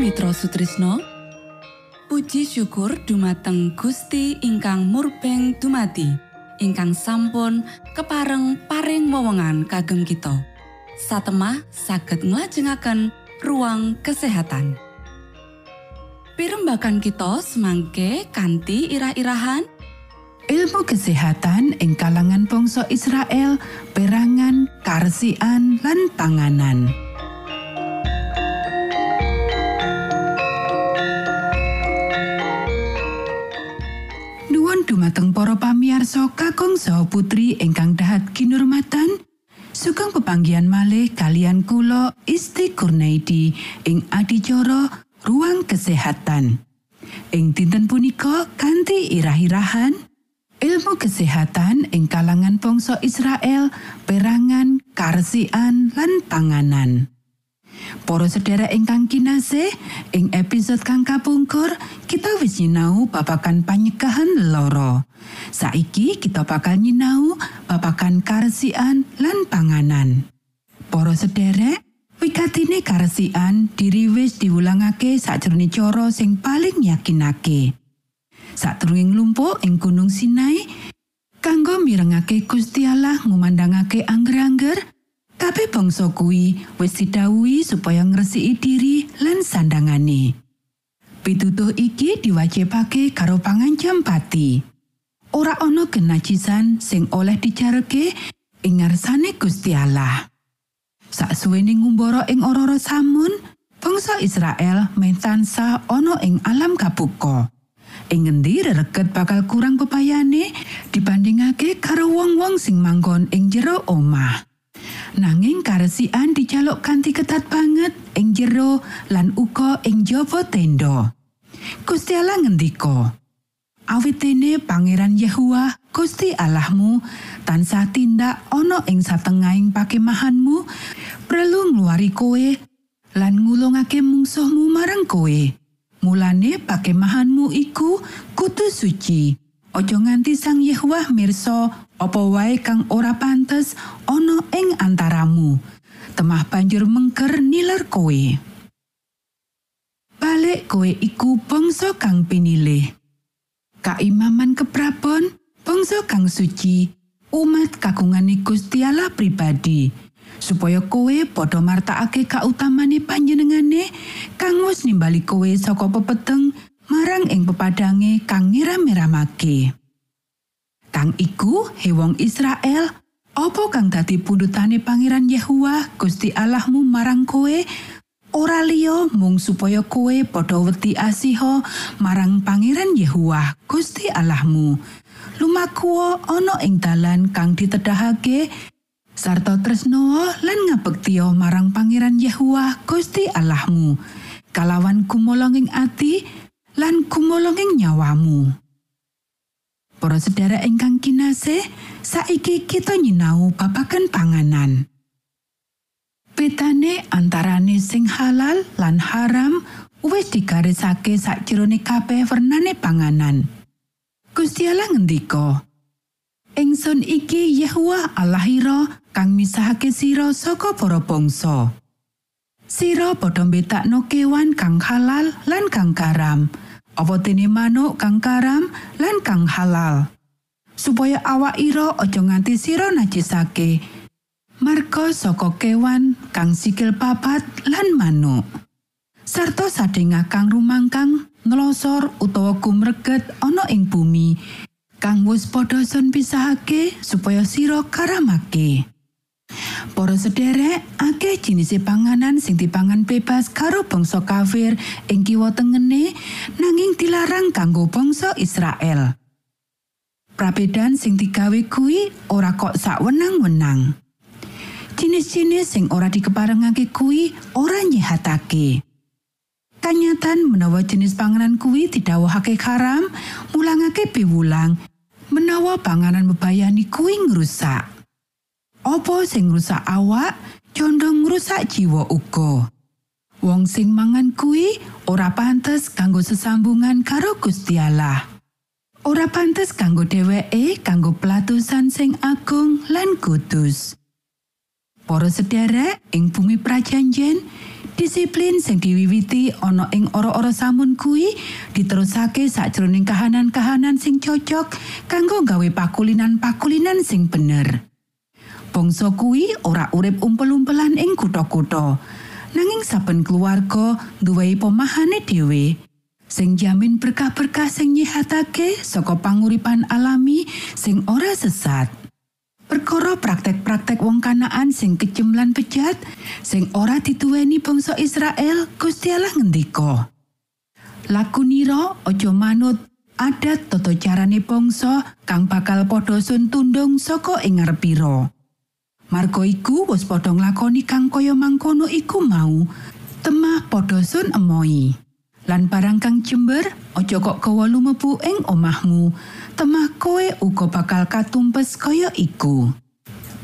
Mitra Sutrisno. Puji syukur dumateng Gusti ingkang murbeng dumati ingkang sampun kepareng paring wewenngan kagem kita. Satemah saged nglajengaken ruang kesehatan. Pirembakan kita semangke kanthi irah-irahan. Ilmu kesehatan ing kalangan bangsa Israel perangan karsian lan panganan. Dumateng para pamiarsa kakung saha putri ingkang dahat kinurmatan sugeng pepanggian malih kalian kula Isti Kurnaidi ing adicara ruang kesehatan. Ing dinten punika kanthi irah-irahan ilmu kesehatan ing kalangan bangsa Israel perangan karsian lan panganan Para sedherek ingkang kinasih, ing episode kang kapungkur, kita wis nyinau babakan panyekahan loro. Saiki kita bakal nyinau babakan karesian lan panganan. Para sedherek, wikatine karesian diriwis diwulangake sakjroning cara sing paling yakinake. Satrunging lumpuh ing Gunung Sinai, kanggo mirengake Gusti Allah ngumandangake angger-angger, Kabeh bangsa kuwi wis didhawuhi supaya ngresiki diri lan sandangane. Pitutuh iki diwajibake karo pangancam pati. Ora ana kenajisan sing oleh dijarke ing ngarsane Gusti Allah. Saksuwene ngumbara ing ororo samun, bangsa Israel mentansa ana ing alam kabuka. Ing ngendi reget bakal kurang pepayane dibandingake karo wong-wong sing manggon ing jero omah. Nanging karesian dijaluk kanthi ketat banget ing jero lan uga ing jaba tenda. Gusti Allah ngendika, "Awitene Pangeran Yehua, Gusti Allahmu, tansah tindak ana ing satengahing pakemahanmu, perlu ngluari kowe lan ngulungake mungsuhmu marang kowe. Mulane pakemahanmu iku kudu suci." Ojo nganti sang Yehwah mirsa apa wae kang ora pantes ana ing antaramu. Temah banjur mengker niler kowe. Balik kowe iku bangsa kang pinilih. Kaimaman keprabon, bangsa kang suci, umat kagungane Gusti Allah pribadi. supaya kowe padha martakake kautamane panjenengane terus nimbali kowe saka pepeteng marang ing pepadange kang ngiram-iramake. Kang iku hewong Israel, apa kang dadi pundutane Pangeran Yehuwa Gusti Allahmu marang kowe ora liya mung supaya kowe padha wedi asiha marang Pangeran Yehuwa Gusti Allahmu. Lumaku ana ing dalan kang ditedahake sarta tresno lan ngabektiya marang Pangeran Yehuwa Gusti Allahmu. Kalawan kumolonging ati lan kumolonging nyawamu. Para sedherek ingkang kinasih, saiki kita nyinau babagan panganan. Betane antarane sing halal lan haram wis digarisake sakjroning kabeh wernane panganan. Gusti Allah ngendika, Ingsun iki Yehuwa Allahira kang misahake sira saka para bangsa. Sira padha mbetakno kewan kang halal lan kang karam. Apa dene manuk kang karam lan kang halal. Supaya awak ira aja nganti sira najisake. Marga saka kewan kang sikil papat lan manuk. Sarta sadengah kang rumangkang ngelosor utawa gumreget ana ing bumi. Kang wis padha pisahake supaya sira karamake Para sederek, akeh jinis panganan sing dipangan bebas karo bangsa kafir ing kiwa tengene nanging dilarang kanggo bangsa Israel. Prabedan sing digawe kuwi ora kok sak wenang-wenang. Jinis-jinis sing ora dikeparengake kuwi ora nyehatake. Kanyatan menawa jenis panganan kuwi didhawuhake haram, mulangake piwulang, menawa panganan bebayani kuwi ngrusak. Apa sing ngrusak awak, condong ngrusak jiwa uga. Wong sing mangan kuwi ora pantes kanggo sesambungan karo Gusti Allah. Ora pantes kanggo dheweke kanggo pelatusan sing agung lan kudus. Para sederek ing bumi prajanjen, disiplin sing diwiwiti ana ing ora-ora samun kuwi diterusake sakjroning kahanan-kahanan sing cocok kanggo gawe pakulinan-pakulinan sing bener. Bangsa kuwi ora urip umpel-umpelan ing kutha-kutha. Nanging saben keluarga duweni pemahane dhewe sing jamin berkah-berkah sing nyihatake saka panguripan alami sing ora sesat. Perkara praktek-praktek wong kanaan sing kejem lan bejat sing ora dituweni bangsa Israel Gusti Allah ngendika. Lakunira aja manut adat tata carane bangsa kang bakal padha sun tundung saka ing ngarepira. Marga iku wis padha nglakoni kang kaya mangkono iku mau. Temah padha sun emoi. Lan barang kang jember aja kok gawa lumebu ing omahmu. Temah kowe uga bakal katumpes kaya iku.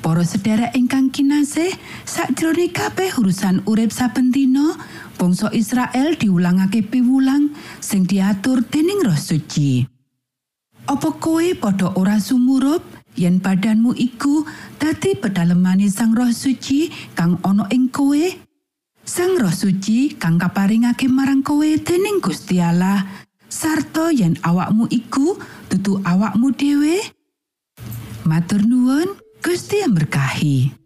Para sedherek ingkang kinasih, sakjroning kabeh urusan urip saben dina, bangsa Israel diulangake piwulang sing diatur dening Roh Suci. Apa kowe padha ora sumurup yen badanmu iku dadi pedalemane Sang Roh Suci kang ana ing kowe. Sang Roh Suci kang kaparingake marang kowe dening Gusti Allah. Sarta yen awakmu iku dudu awakmu dhewe. Matur nuwun Gusti berkahi.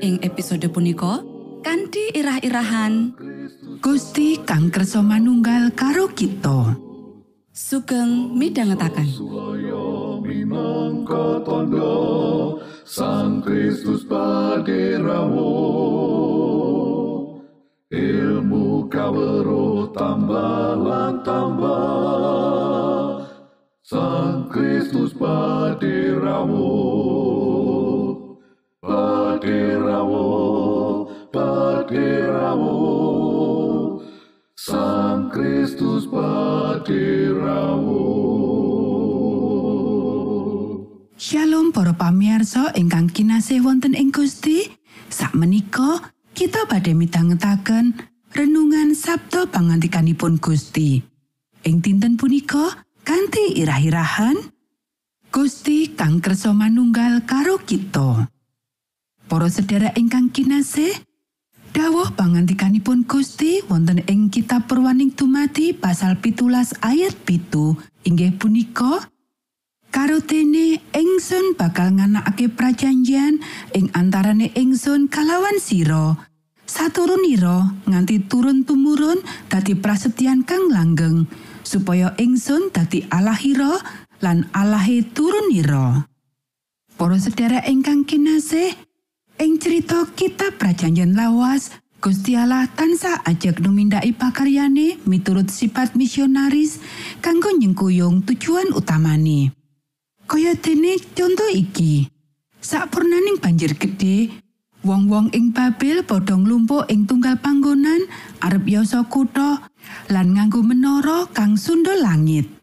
Ing episode punika kanthi irah-irahan Gusti kang kersa manunggal karo kita. sugeng midhangetaken. Minangka tondo Sang Kristus paderamu Ilmu kawero tambah lan tambah Sang Kristus paderamu Paderamu Sang Kristus paderamu Shalom para pamirsa ingkang kinasih wonten ing Gusti. Sakmenika kita badhe midhangetaken renungan Sabda pangantikanipun Gusti. Ing dinten punika kanthi irah-irahan Gusti kang kersa manunggal karo kita. Para sedherek ingkang kinasih, dawuh pangantikanipun Gusti wonten ing kitab Purwaning Dumadi pasal pitulas ayat pitu inggih punika Karo dene ingsun bakal nganakake prajanjian ing antarane ingsun kalawan sira. Saturunira nganti turun tumurun dadi prasetyan kang langgeng supaya ingsun dadi Allahira lan Allahe turunira. Para sedherek ingkang kinasih, ing cerita kitab prajanjian lawas Gusti Allah tansah ajak numindaki pakaryane miturut sifat misionaris kanggo nyengkuyung tujuan utamane. Kaya dene contoh iki. Sapurnaning banjir gedhe, wong-wong ing Babel padha nglumpuk ing tunggal panggonan arep yasa kutha lan nganggo menara kang sundul langit.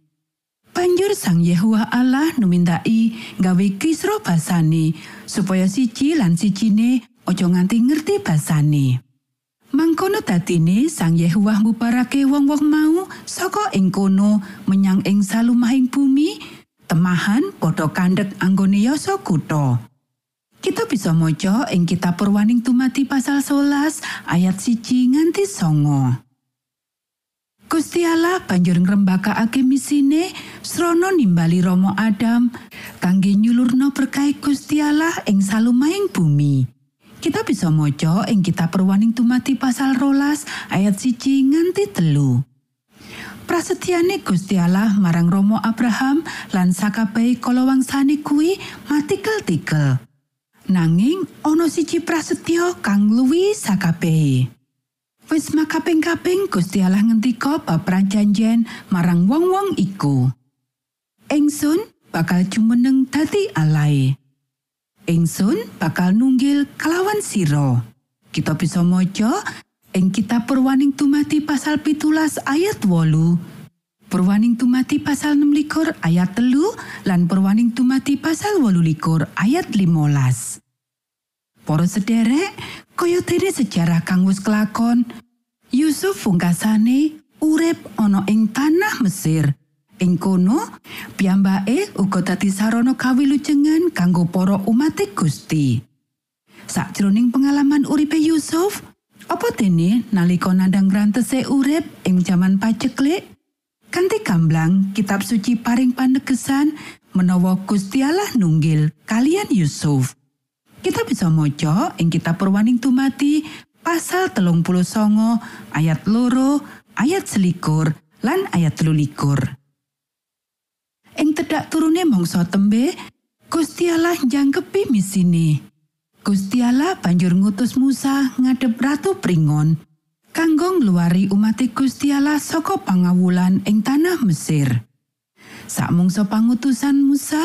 Banjur Sang Yehuwa Allah numindaki gawe kisro basane supaya siji lan sijine aja nganti ngerti basane. Mangkono dadine Sang Yehuwa mubarake wong-wong mau saka ing kono menyang ing salumahing bumi temahan padha kandhek anggone yasa kutha. Kita bisa maca ing kitab Purwaning Tumati pasal 11 ayat siji nganti songo. Gusti Allah banjur ngrembakakake misine srana nimbali Rama Adam kangge nyulurno berkah Gusti Allah ing salumahing bumi. Kita bisa maca ing kitab Purwaning Tumati pasal rolas ayat siji nganti telu. Prasetyane Gusti Allah marang Romo Abraham lan sakabehe kalawangsane kuwi matikel-tikel. Nanging ana siji prasetyo kang luwih sakabehe. Wis makaping-kaping Gusti Allah ngendika bab prajanjen marang wong-wong iku. Engsun bakal jumeneng dadi alae. Engsun bakal nunggil kelawan siro. Kita bisa maca ing kitab Purwaning Tumati pasal pitulas ayat wolu. Purwaning Tumati pasal 16 ayat telu lan Purwaning Tumati pasal wolu likur ayat 15. Para sederek, kaya dene sejarah kang wis kelakon, Yusuf pungkasane urip ana ing tanah Mesir. Ing kono, piyambake uga dadi sarana kawilujengan kanggo para umat Gusti. Sakjroning pengalaman uripe Yusuf, apa dene nalika nandang rantese urip ing jaman paceklik? Kanthi gamblang, kitab suci paring panegesan menawa Gusti Allah nunggil kalian Yusuf. Kita bisa maca ing kitab Purwaning Tumati pasal telung puluh songo ayat loro ayat selikur lan ayat telu likur. Ing tedak turune mangsa tembe Gusti Allah jangkepi misine. Gusti Allah banjur ngutus Musa ngadep Ratu Pringon kanggo ngluwari umat Gusti Allah saka pangawulan ing tanah Mesir. Sakmungsa pangutusan Musa,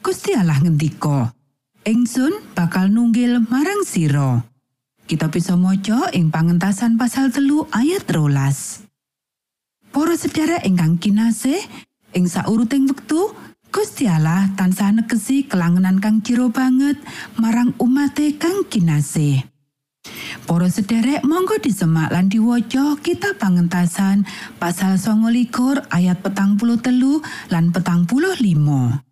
Gusti Allah ngendika, "Ingsun bakal nunggil marang sira." Kita bisa maca ing pangentasan pasal telu ayat rolas. Para sedherek ingkang kinasih, ing sauruting wektu Gusti Allah tansah negesi kelangenan kang jero banget marang umate kang kinasih. Para sederek monggo disemak lan diwaca kita pangentasan pasal 29 ayat petang puluh telu lan petang puluh limo.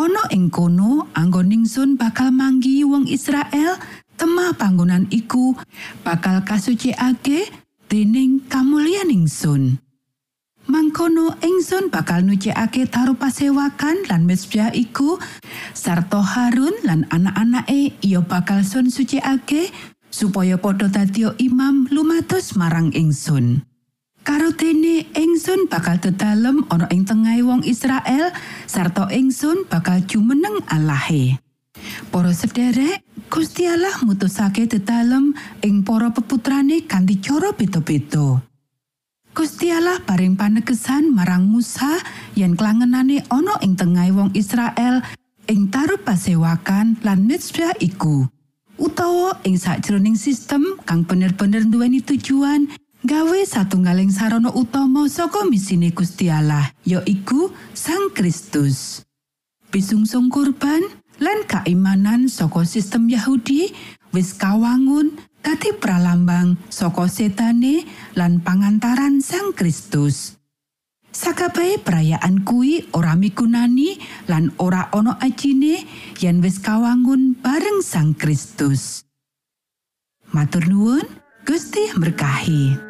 Ono ing kono anggon ningsun bakal manggi wong Israel temah panggonan iku bakal kasucikake dening kamulyan ningsun. Mangkono ingsun bakal nucikake taruh pasewakan lan mesbah iku sarta Harun lan anak-anake iya bakal sun sucikake supaya padha dadi imam lumatus marang ingsun. Karo dene ingsun bakal dedalem ana ing tengahing wong Israel sarta ingsun bakal jumeneng Allahe. Para sederek, Gusti Allah mutusake dedalem ing para peputrane kanthi cara beda-beda. Gusti Allah paring panegesan marang Musa yen klangenane ana ing tengahing wong Israel ing taruh pasewakan lan mitsbah iku. Utawa ing sakjroning sistem kang bener-bener duweni tujuan gawe satunggaling sarana utama saka misine Gusti Allah, yaiku Sang Kristus. Pisungsung kurban lan kaimanan saka sistem Yahudi wis kawangun dadi pralambang saka setane lan pangantaran Sang Kristus. Sakabehe perayaan kuwi ora migunani lan ora ana ajine yen wis kawangun bareng Sang Kristus. Matur nuwun, Gusti berkahi.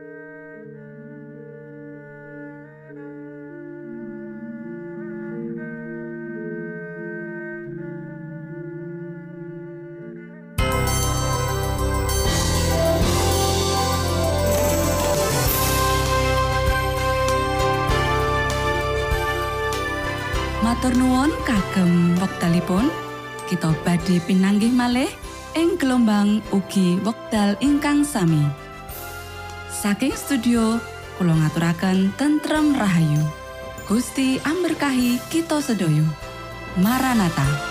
wektalipun kita badhe pinanggih malih ing gelombang ugi wekdal ingkang sami. Saking studio kula ngaturaken tentrem rahayu. Gusti amberkahi kita sedaya. Maranata